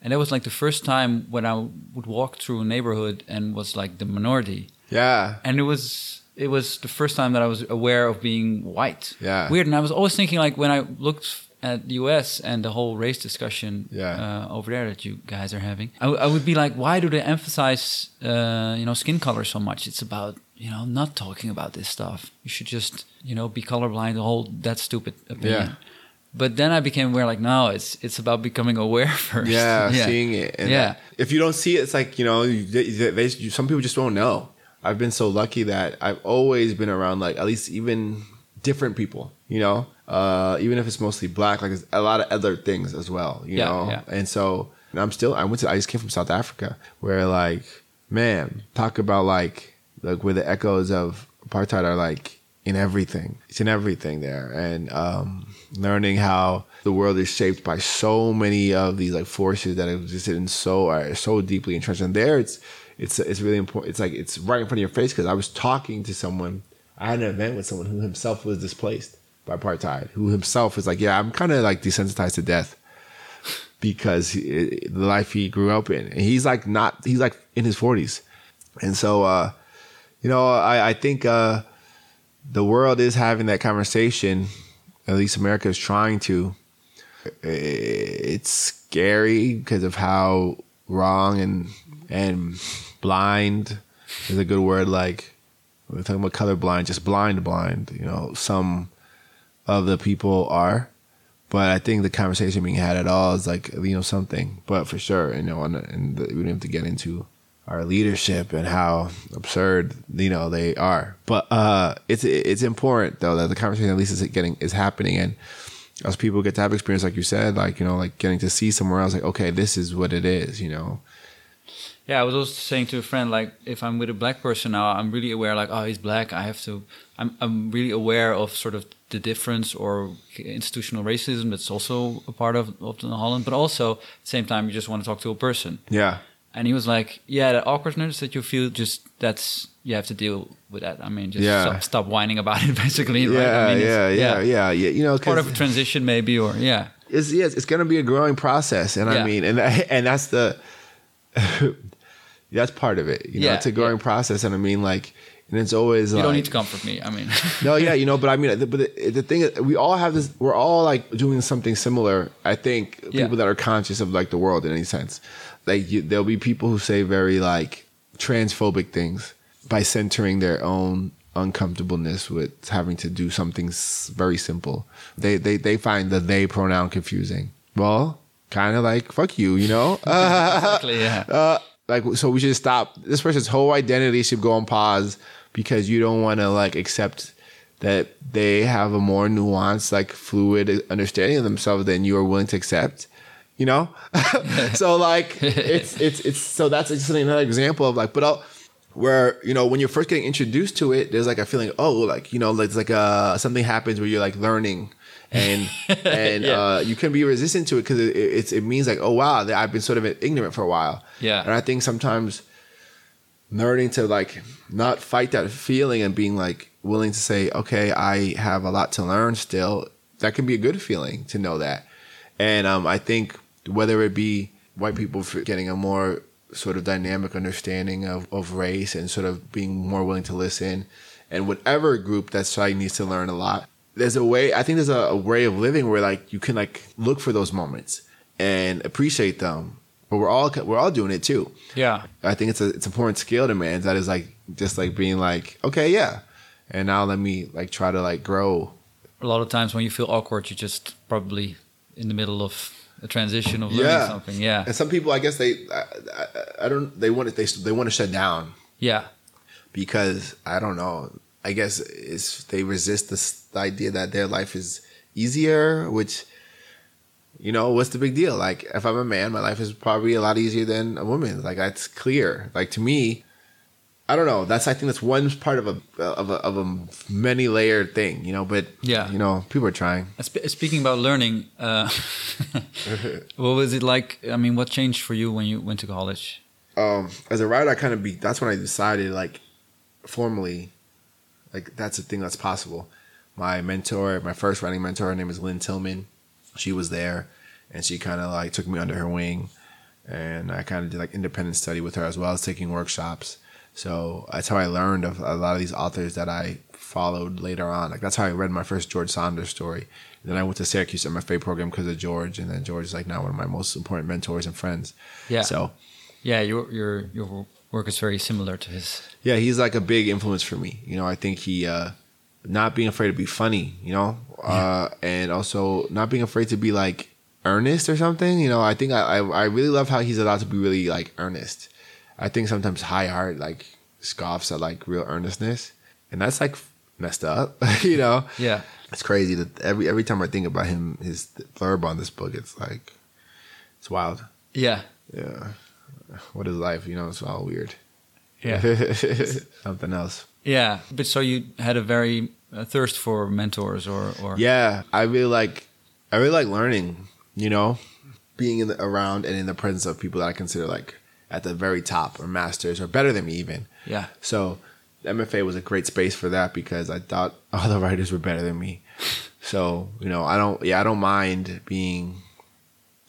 and that was like the first time when i would walk through a neighborhood and was like the minority yeah. and it was it was the first time that I was aware of being white. Yeah. weird. And I was always thinking like when I looked at the U.S. and the whole race discussion Yeah. uh, over there that you guys are having, I, w- I would be like, why do they emphasize uh, you know skin color so much? It's about you know not talking about this stuff. You should just you know be colorblind. The whole that stupid opinion. Yeah. But then I became aware, like, no, it's it's about becoming aware first. Yeah, seeing it. And Yeah. If you don't see it, it's like you know, they, they, some people just don't know. I've been so lucky that I've always been around like at least even different people. You know, uh, even if it's mostly black, like it's a lot of other things as well. You Yeah, know, yeah. and so and I'm still. I went to. I just came from South Africa, where like, man, talk about like like where the echoes of apartheid are like in everything. It's in everything there, and um, learning how the world is shaped by so many of these like forces that existed and so are so deeply entrenched. And there, it's it's it's really important. It's like it's right in front of your face because I was talking to someone. I had an event with someone who himself was displaced by apartheid, who himself is like, yeah, I'm kind of like desensitized to death because he, the life he grew up in. And he's like not, he's like in his 40s. And so, uh, you know, I, I think uh, the world is having that conversation. At least America is trying to. It's scary because of how wrong and and blind is a good word. Like we're talking about colorblind, just blind, blind. You know, some of the people are but I think the conversation being had at all is like you know something. But for sure, you know, and, and we don't have to get into our leadership and how absurd you know they are. But uh, it's it's important though that the conversation at least is getting is happening, and as people get to have experience, like you said, like you know, like getting to see somewhere else, like okay, this is what it is, you know. Yeah, I was also saying to a friend, like, if I'm with a black person now, I'm really aware, like, oh, he's black. I have to. I'm I'm really aware of sort of the difference or institutional racism that's also a part of of the Holland. But also at the same time, you just want to talk to a person. Yeah, And he was like, yeah, the awkwardness that you feel, just that's you have to deal with that. I mean, just Yeah. stop, stop whining about it, basically. right? yeah, I mean, it's- yeah, yeah, yeah, yeah. You know, part of a transition, maybe, or yeah, it's yes, it's gonna be a growing process, and I mean, and and that's the that's part of it. You know, Yeah, it's a growing yeah. process, and I mean, like, and it's always you like, don't need to comfort me. I mean, no, yeah, you know, but I mean, the- but the, the thing is, we all have this. We're all like doing something similar. I think Yeah. people that are conscious of like the world in any sense, like you, there'll be people who say very like transphobic things by centering their own uncomfortableness with having to do something very simple. They they they find the they pronoun confusing. Well, kind of like fuck you, you know. exactly, yeah. uh, like so we should stop this person's whole identity should go on pause because you don't want to like accept that they have a more nuanced like fluid understanding of themselves than you are willing to accept you know so like it's it's it's so that's just another example of like but I'll, where you know when you're first getting introduced to it there's like a feeling oh like you know like it's like uh something happens where you're like learning and and Yeah. uh, you can be resistant to it because it, it, it's it means like oh wow that I've been sort of ignorant for a while Yeah. and I think sometimes learning to like not fight that feeling and being like willing to say okay I have a lot to learn still that can be a good feeling to know that and um, I think whether it be white people for getting a more sort of dynamic understanding of, of race and sort of being more willing to listen. And whatever group that society needs to learn a lot, there's a way. I think there's a, a way of living where like you can like look for those moments and appreciate them. But we're all we're all doing it too. Yeah. I think it's a it's an important skill to man. That is like just like being like okay yeah, and now let me like try to like grow. A lot of times when you feel awkward, you're just probably in the middle of a transition of learning Yeah. something. Yeah. And some people, I guess they I, I, I don't they want it they they want to shut down Yeah. because I don't know. I guess it's they resist this the idea that their life is easier, which you know what's the big deal? Like if I'm a man, my life is probably a lot easier than a woman. Like that's clear. Like to me, I don't know. That's I think that's one part of a of a of a many layered thing, you know. But Yeah. you know, people are trying. Speaking about learning, uh, what was it like? I mean, what changed for you when you went to college? um, as a writer, I kind of be. That's when I decided, like, formally, like that's a thing that's possible. My mentor, my first writing mentor, her name is Lynne Tillman. She was there, and she kind of like took me under her wing, and I kind of did like independent study with her as well as taking workshops. So that's how I learned of a lot of these authors that I followed later on. Like that's how I read my first George Saunders story. then I went to Syracuse MFA program because of George, and then George is like now one of my most important mentors and friends. Yeah. So Yeah, your your your work is very similar to his. Yeah, he's like a big influence for me. You know, I think he uh not being afraid to be funny, you know, uh and also not being afraid to be like earnest or something. You know, I think I I, I really love how he's allowed to be really like earnest. I think sometimes high art like scoffs at like real earnestness, and that's like messed up. you know, Yeah. it's crazy that every every time I think about him, his blurb on this book, it's like it's wild. Yeah. Yeah, what is life? You know, it's all weird. Yeah. something else. Yeah. But so you had a very uh, thirst for mentors or or Yeah, I really like I really like learning, you know, being in the, around and in the presence of people that I consider like at the very top or masters or better than me even. yeah So MFA was a great space for that because I thought all the writers were better than me. So, you know, I don't yeah, I don't mind being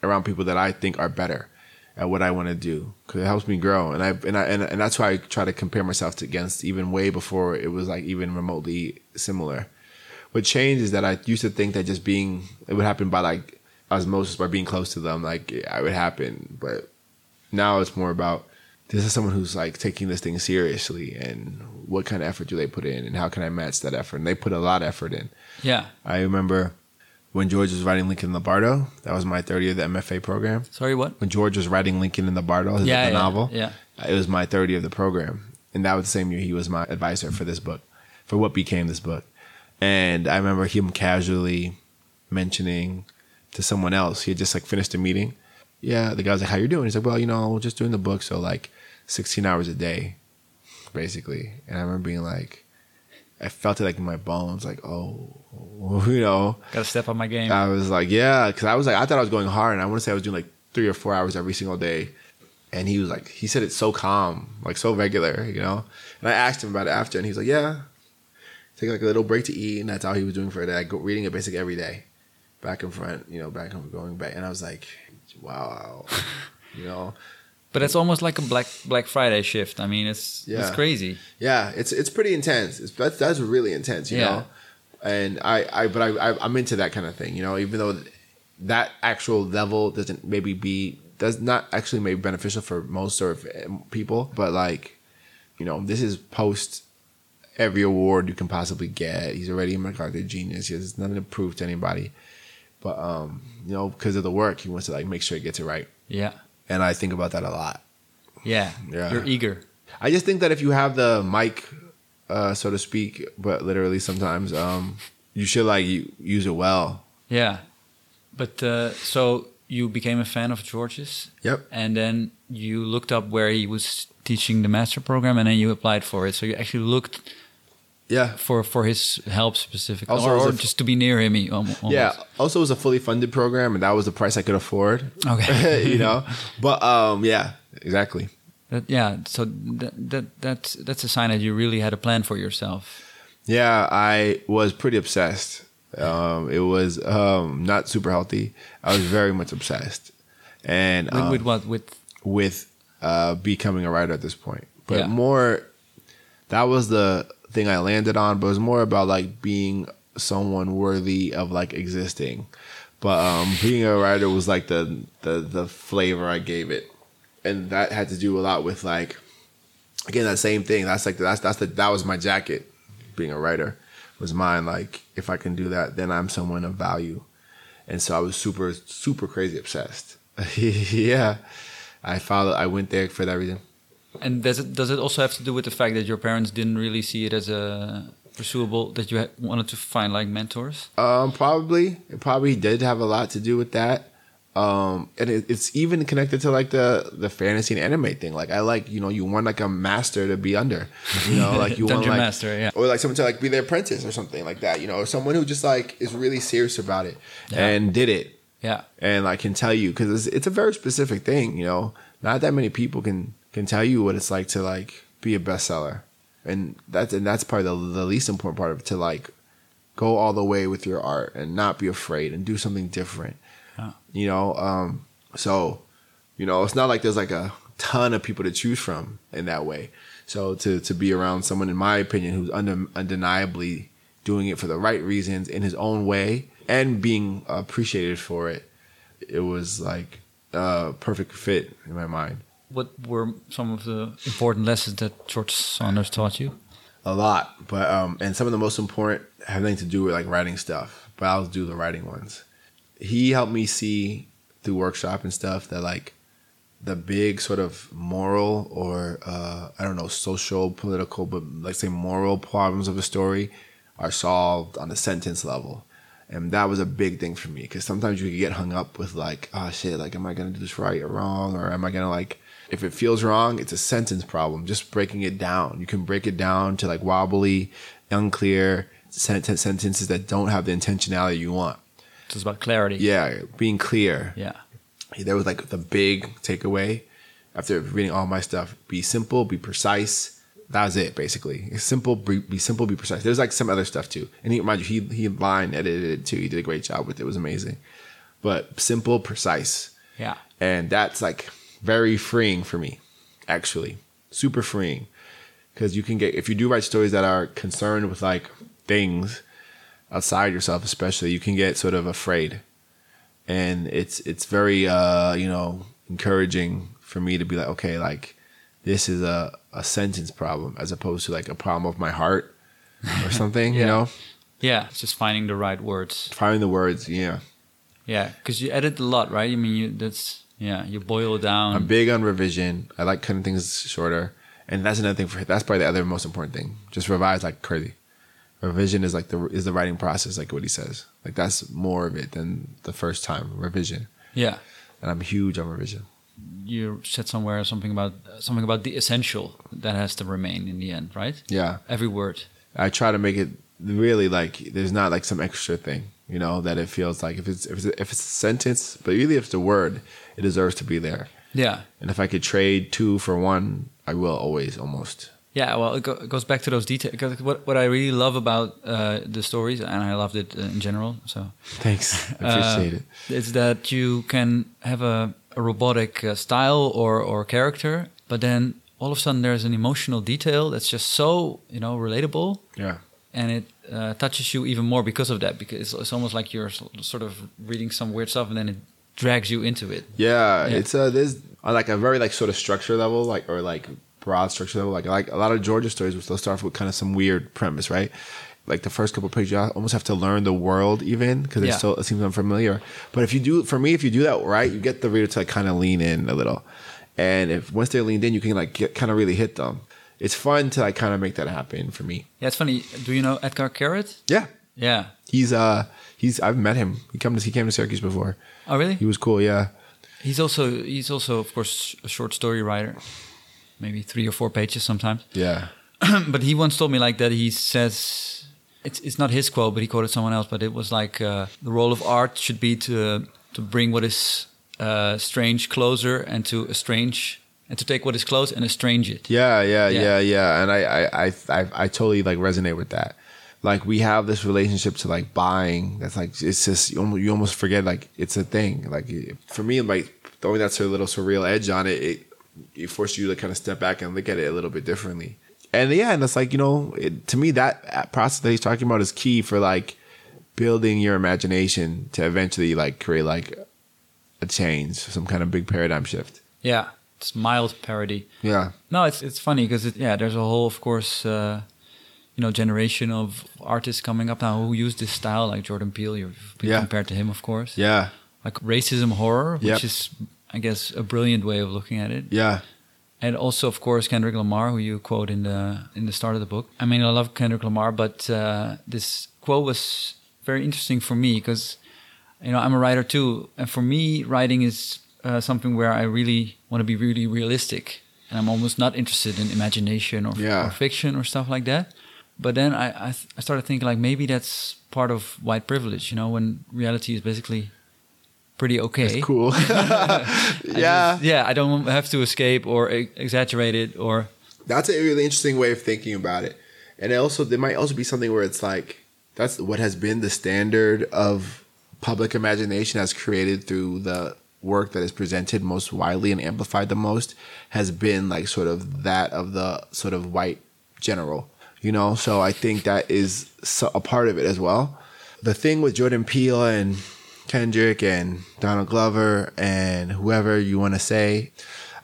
around people that I think are better at what I want to do because it helps me grow. And I and I and, and that's why I try to compare myself to against even way before it was like even remotely similar. What changed is that I used to think that just being it would happen by like osmosis by being close to them, like it would happen. But now it's more about this is someone who's like taking this thing seriously and what kind of effort do they put in and how can I match that effort? And they put a lot of effort in. yeah. I remember when George was writing Lincoln in the Bardo, that was my third year of the MFA program. Sorry, what? When George was writing Lincoln in the Bardo, his Yeah, the yeah, novel, yeah. it was my third year of the program. And that was the same year he was my advisor for this book, for what became this book. And I remember him casually mentioning to someone else, he had just like finished a meeting. Yeah, the guy was like, How you doing? He's like, Well, you know, we're just doing the book, so like 16 hours a day, basically. And I remember being like, I felt it like in my bones, like, oh, you know, Got to step up my game. I was like, yeah, because I was like, I thought I was going hard, and I want to say I was doing like three or four hours every single day. And he was like, he said it's so calm, like so regular, you know. And I asked him about it after, and he was like, yeah, take like a little break to eat, and that's how he was doing for a day, like, go, reading it basically every day, back and front, you know, back and going back. And I was like, wow, you know, but it's almost like a Black Black Friday shift. I mean, it's it's crazy. yeah, it's it's pretty intense. It's that's that's really intense, you Yeah. know. And I, I but I, I I'm into that kind of thing, you know. Even though that actual level doesn't maybe be does not actually maybe beneficial for most or if, um, people, but like, you know, this is post every award you can possibly get. He's already a MacArthur genius. He has nothing to prove to anybody, but um, you know, because of the work, he wants to like make sure he gets it right. Yeah. And I think about that a lot. Yeah. Yeah. You're eager. I just think that if you have the mic, uh, so to speak, but literally sometimes, um, you should like use it well. Yeah. But uh, so you became a fan of George's, Yep. and then you looked up where he was teaching the master program, and then you applied for it. So you actually looked Yeah. for for his help specifically, Also, or, or just to be near him. he Almost. Yeah. Also, it was a fully funded program, and that was the price I could afford. Okay. you know. But um, yeah, exactly. That, yeah. So that, that that's that's a sign that you really had a plan for yourself. Yeah, I was pretty obsessed. Um, it was um, not super healthy. I was very much obsessed, and With, um, with what? With with uh, becoming a writer at this point. But Yeah. more, that was the thing I landed on. But it was more about like being someone worthy of like existing. But um, being a writer was like the the the flavor I gave it, and that had to do a lot with like again that same thing. That's like that's that's the that was my jacket. Being a writer was mine. Like if I can do that, then I'm someone of value. And so I was super super crazy obsessed. yeah, I followed. I went there for that reason. And does it does it also have to do with the fact that your parents didn't really see it as a pursuable that you wanted to find like mentors? Um, probably it probably did have a lot to do with that. Um, and it, it's even connected to like the the fantasy and anime thing. Like I like you know you want like a master to be under, you know, like you want like master, yeah. or like someone to like be their apprentice or something like that. You know, or someone who just like is really serious about it Yeah. and did it Yeah. and like can tell you because it's, it's a very specific thing. You know, not that many people can can tell you what it's like to like be a bestseller, and that's and that's probably the, the least important part of it to like go all the way with your art and not be afraid and do something different. You know, um, so you know it's not like there's like a ton of people to choose from in that way. So to to be around someone, in my opinion, who's undem- undeniably doing it for the right reasons in his own way and being appreciated for it, it was like a perfect fit in my mind. What were some of the important lessons that George Saunders taught you? A lot, but um, and some of the most important have nothing to do with like writing stuff. But I'll do the writing ones. He helped me see through workshop and stuff that like the big sort of moral or uh, I don't know social, political, but like say moral problems of a story are solved on the sentence level, and that was a big thing for me because sometimes you could get hung up with like, oh shit, like am I gonna do this right or wrong, or am I gonna like if it feels wrong, it's a sentence problem. Just breaking it down, you can break it down to like wobbly, unclear sentence sentences that don't have the intentionality you want. It was about clarity. Yeah, being clear. Yeah. that was like the big takeaway. After reading all my stuff be simple be precise. That was it basically. It's simple be, be simple be precise. There's like some other stuff too. And he mind you he he line edited it too. He did a great job with it. It was amazing. But simple precise. Yeah. and that's like very freeing for me actually super freeing because you can get if you do write stories that are concerned with like things outside yourself especially you can get sort of afraid and it's it's very uh you know encouraging for me to be like okay like this is a a sentence problem as opposed to like a problem of my heart or something you know Yeah. It's just finding the right words. finding the words yeah Yeah. Because you edit a lot, right? I mean, you that's yeah. You boil it down. i'm big on revision i like cutting things shorter and that's another thing for that's probably the other most important thing just revise like crazy revision is like the is the writing process like what he says like that's more of it than the first time revision yeah. and i'm huge on revision You said somewhere something about something about the essential that has to remain in the end, right? yeah Every word. I try to make it really like there's not like some extra thing, you know, that it feels like if it's if it's, if it's a sentence, but really if it's a word, it deserves to be there. Yeah. And if I could trade two for one, I will always almost. Yeah, well, it, go, it goes back to those details. Because what what I really love about uh, the stories, and I loved it uh, in general. So Thanks, I appreciate uh, it. Is that you can have a, a robotic uh, style or or character, but then all of a sudden there's an emotional detail that's just so you know relatable, Yeah, and it uh, touches you even more because of that. Because it's, it's almost like you're sort of reading some weird stuff, and then it drags you into it. yeah, Yeah. It's uh, there's on like a very like sort of structure level, like or like broad structure level. Like like a lot of George's stories, which they'll start off with kind of some weird premise, right? Like the first couple of pages, you almost have to learn the world even because Yeah. so it seems unfamiliar. But if you do, for me, if you do that right, you get the reader to like kind of lean in a little. And if once they're leaned in, you can like get kind of really hit them. It's fun to like kind of make that happen for me. Yeah, it's funny. Do you know Etgar Keret? Yeah, Yeah. he's uh he's I've met him. He come to he came to Syracuse before. Oh, really? He was cool. Yeah. He's also he's also of course a short story writer, maybe three or four pages sometimes. Yeah. but he once told me like that. He says it's it's not his quote, but he quoted someone else. But it was like uh, the role of art should be to to bring what is uh, strange closer and to estrange and to take what is close and estrange it. Yeah, yeah, Yeah. yeah, yeah. And I, I, I, I, I totally like resonate with that. Like we have this relationship to like buying. That's like it's just you almost, you almost forget like it's a thing. Like it- for me, like throwing that sort of little surreal edge on it, it it forces you to kind of step back and look at it a little bit differently. And yeah, and it's like you know, it, to me that process that he's talking about is key for like building your imagination to eventually like create like a change, some kind of big paradigm shift. Yeah, it's mild parody. Yeah. No, it's it's funny because it, yeah, there's a whole, of course, uh, you know, generation of artists coming up now who use this style, like Jordan Peele. You've been Yeah. compared to him, of course. Yeah. Like racism horror, which Yep. is, I guess, a brilliant way of looking at it. Yeah. And also, of course, Kendrick Lamar, who you quote in the in the start of the book. I mean, I love Kendrick Lamar, but uh, this quote was very interesting for me because, you know, I'm a writer too, and for me, writing is uh, something where I really want to be really realistic, and I'm almost not interested in imagination or, Yeah. or fiction or stuff like that. But then I I, th- I started thinking like maybe that's part of white privilege, you know, when reality is basically pretty okay. Cool. Yeah. just- yeah, I don't have to escape or e- exaggerate it or That's a really interesting way of thinking about it. And it also there might also be something where it's like that's what has been the standard of public imagination as created through the work that is presented most widely and amplified the most has been like sort of that of the sort of white general you know? So i think that is a part of it as well. The thing with jordan peele and kendrick and donald glover and whoever you want to say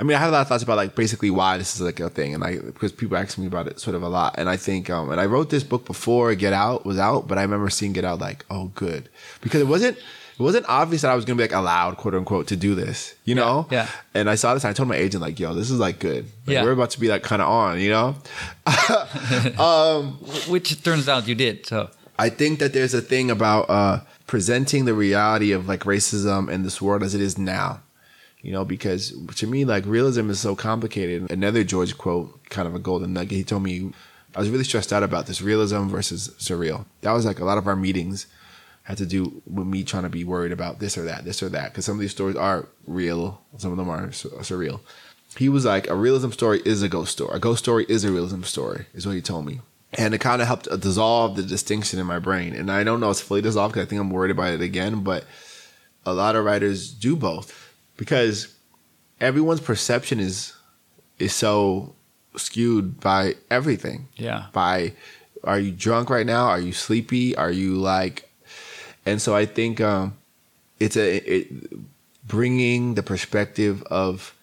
I mean, I have a lot of thoughts about like basically why this is like a thing, and like because people ask me about it sort of a lot, and I think, um, and I wrote this book before Get Out was out, but I remember seeing Get Out like, oh, good, because it wasn't, it wasn't obvious that I was gonna be like allowed, quote unquote, to do this, you know? yeah. And I saw this, and I told my agent like, yo, this is like good, like, Yeah. we're about to be like kind of on, you know? which it turns out you did. So I think that there's a thing about uh, presenting the reality of like racism in this world as it is now. You know, because to me, like realism is so complicated. Another George quote, kind of a golden nugget. He told me I was really stressed out about this realism versus surreal. That was like a lot of our meetings had to do with me trying to be worried about this or that, this or that, because some of these stories are real, some of them are su- surreal. He was like, a realism story is a ghost story. A ghost story is a realism story, is what he told me. And it kind of helped uh, dissolve the distinction in my brain. And I don't know it's fully dissolved because I think I'm worried about it again, but a lot of writers do both because everyone's perception is is so skewed by everything yeah, by are you drunk right now are you sleepy are you like and so i think um it's a it bringing the perspective of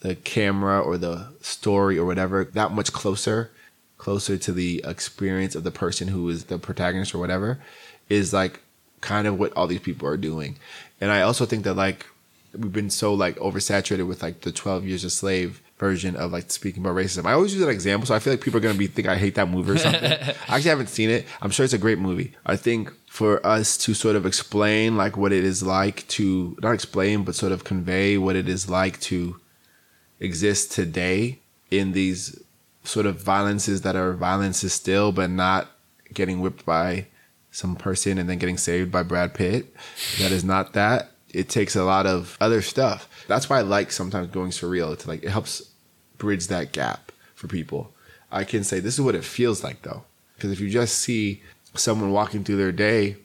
the camera or the story or whatever that much closer closer to the experience of the person who is the protagonist or whatever is like kind of what all these people are doing and i also think that like we've been so like oversaturated with like the 12 years a slave version of like speaking about racism. I always use that example, so I feel like people are gonna be think I hate that movie or something. I actually haven't seen it. I'm sure it's a great movie. I think for us to sort of explain like what it is like to not explain, but sort of convey what it is like to exist today in these sort of violences that are violences still, but not getting whipped by some person and then getting saved by Brad Pitt. That is not that. It takes a lot of other stuff. That's why I like sometimes going surreal. It's like it helps bridge that gap for people. I can say this is what it feels like though. Because if you just see someone walking through their day,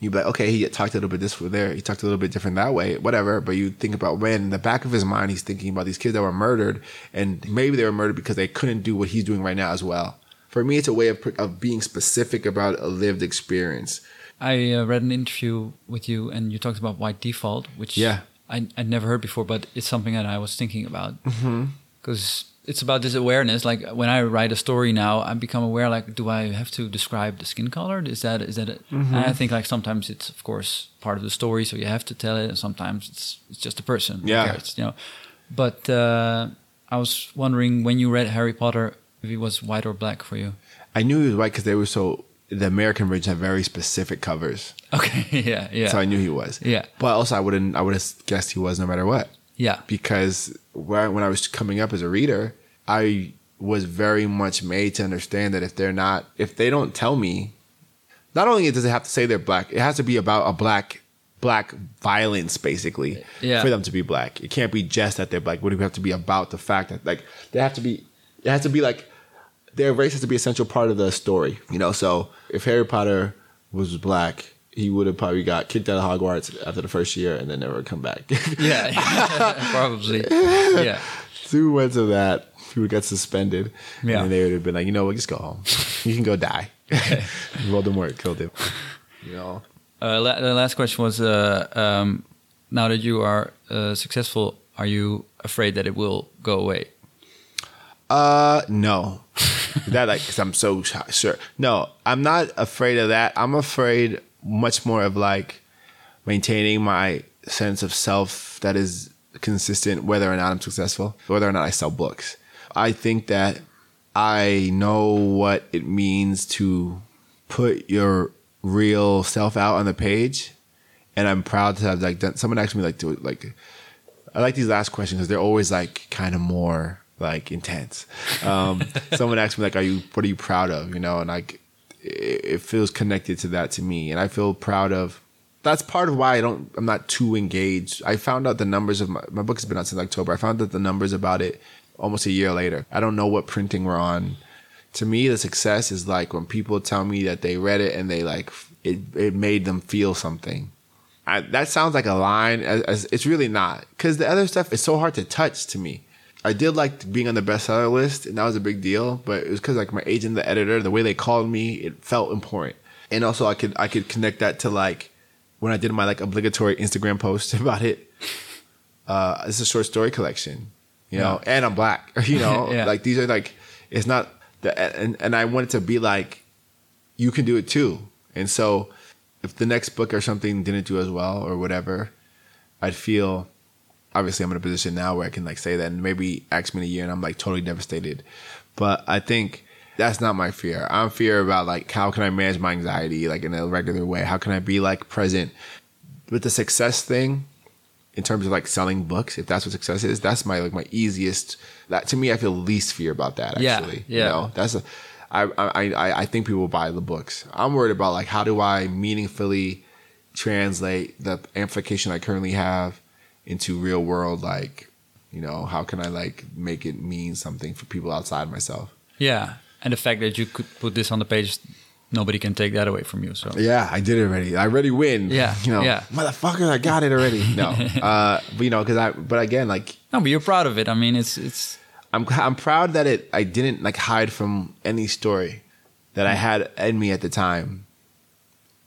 you'd be like, okay, he talked a little bit this way there, he talked a little bit different that way, whatever. But you think about when in the back of his mind, he's thinking about these kids that were murdered, and maybe they were murdered because they couldn't do what he's doing right now as well. For me, it's a way of, of being specific about a lived experience. I uh, read an interview with you, and you talked about white default, which Yeah. I I never heard before, but it's something that I was thinking about Mm-hmm. Because it's about this awareness. Like when I write a story now, I become aware. Like, do I have to describe the skin color? Is that is that it? Mm-hmm. And I think like sometimes it's of course part of the story, so you have to tell it, and sometimes it's it's just a person. Yeah. cares, you know. But uh, I was wondering when you read Harry Potter, if it was white or black for you. I knew he was white because they were so. The American version had very specific covers, Okay, yeah, yeah, so I knew he was. Yeah. but also I wouldn't. I would have guessed he was no matter what. Yeah, because when I was coming up as a reader, I was very much made to understand that if they're not, if they don't tell me, not only does it have to say they're black, it has to be about a black, black violence basically Yeah. for them to be black. It can't be just that they're black. Would have to be about the fact that like they have to be, it has to be like their race has to be a central part of the story. You know, so if Harry Potter was black. He would have probably got kicked out of Hogwarts after the first year and then never come back. yeah, probably. Yeah, two months of that, people got suspended. Yeah. And they would have been like, you know what, just go home. You can go die. Voldemort killed him. You know? Uh, la- the last question was: uh, um, Now that you are uh, successful, are you afraid that it will go away? Uh, no. that like, cause I'm so sh- sure. No, I'm not afraid of that. I'm afraid much more of like maintaining my sense of self that is consistent, whether or not I'm successful, whether or not I sell books. I think that I know what it means to put your real self out on the page, and I'm proud to have like done. Someone asked me like to like I like these last questions because they're always like kind of more like intense. Um, someone asked me like, "Are you? What are you proud of?" You know, and like it, feels connected to that to me, and I feel proud of. That's part of why I don't. I'm not too engaged. I found out the numbers of my my book has been out since October. I found out the numbers about it almost a year later. I don't know what printing we're on. To me, the success is like when people tell me that they read it and they like it. It made them feel something. I, that sounds like a line. As, as, it's really not because the other stuff is so hard to touch to me. I did like being on the bestseller list, and that was a big deal. But it was because like my agent, the editor, the way they called me, it felt important. And also, I could I could connect that to like when I did my like obligatory Instagram post about it. Uh, it's a short story collection, you know, and I'm black, you know, Yeah. like these are like it's not the and and I want it to be like you can do it too. And so if the next book or something didn't do as well or whatever, I'd feel obviously I'm in a position now where I can like say that and maybe ask me in a year and I'm like totally devastated. But I think that's not my fear. I'm fear about like how can I manage my anxiety like in a regular way? How can I be like present with the success thing in terms of like selling books, if that's what success is, that's my like my easiest. That to me, I feel least fear about that. Yeah, Actually, yeah. You know, that's a. I I I I think people buy the books. I'm worried about like how do I meaningfully translate the amplification I currently have into real world like you know how can I like make it mean something for people outside myself. Yeah, and the fact that you could put this on the page, nobody can take that away from you. So Yeah, I did it already. I already win. Yeah, you know, yeah. motherfucker, I got it already. No, uh, but you know, because I. But again, like no, but you're proud of it. I mean, it's it's I'm I'm proud that it I didn't like hide from any story that I had in me at the time.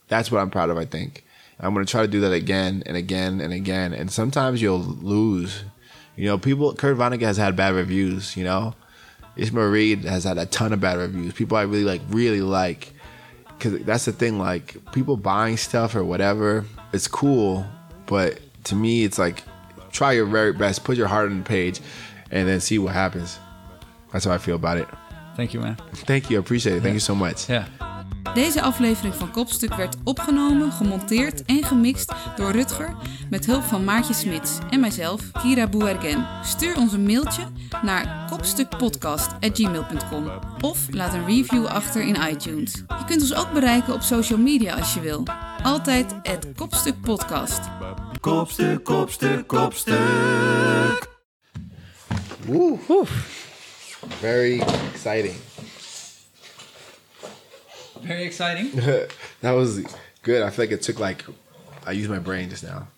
That's what I'm proud of. I think I'm gonna try to do that again and again and again. And sometimes you'll lose. You know, people. Kurt Vonnegut has had bad reviews. You know, Ishmael Reed has had a ton of bad reviews. People I really like, really like. Because that's the thing. Like people buying stuff or whatever, it's cool. But to me, it's like try your very best, put your heart on the page, and then see what happens. That's how I feel about it. thank you, man. Thank you, I appreciate it. Thank you so much. Yeah. Deze aflevering van Kopstuk werd opgenomen, gemonteerd en gemixt door Rutger met hulp van Maartje Smits en mijzelf, Kira Bouergen. Stuur ons een mailtje naar kopstukpodcast.gmail.com of laat een review achter in iTunes. Je kunt ons ook bereiken op social media als je wil. Altijd het Kopstuk Podcast. Kopstuk, kopstuk, kopstuk. Woo. Very exciting. Very exciting. that was good. I feel like it took like I used my brain just now.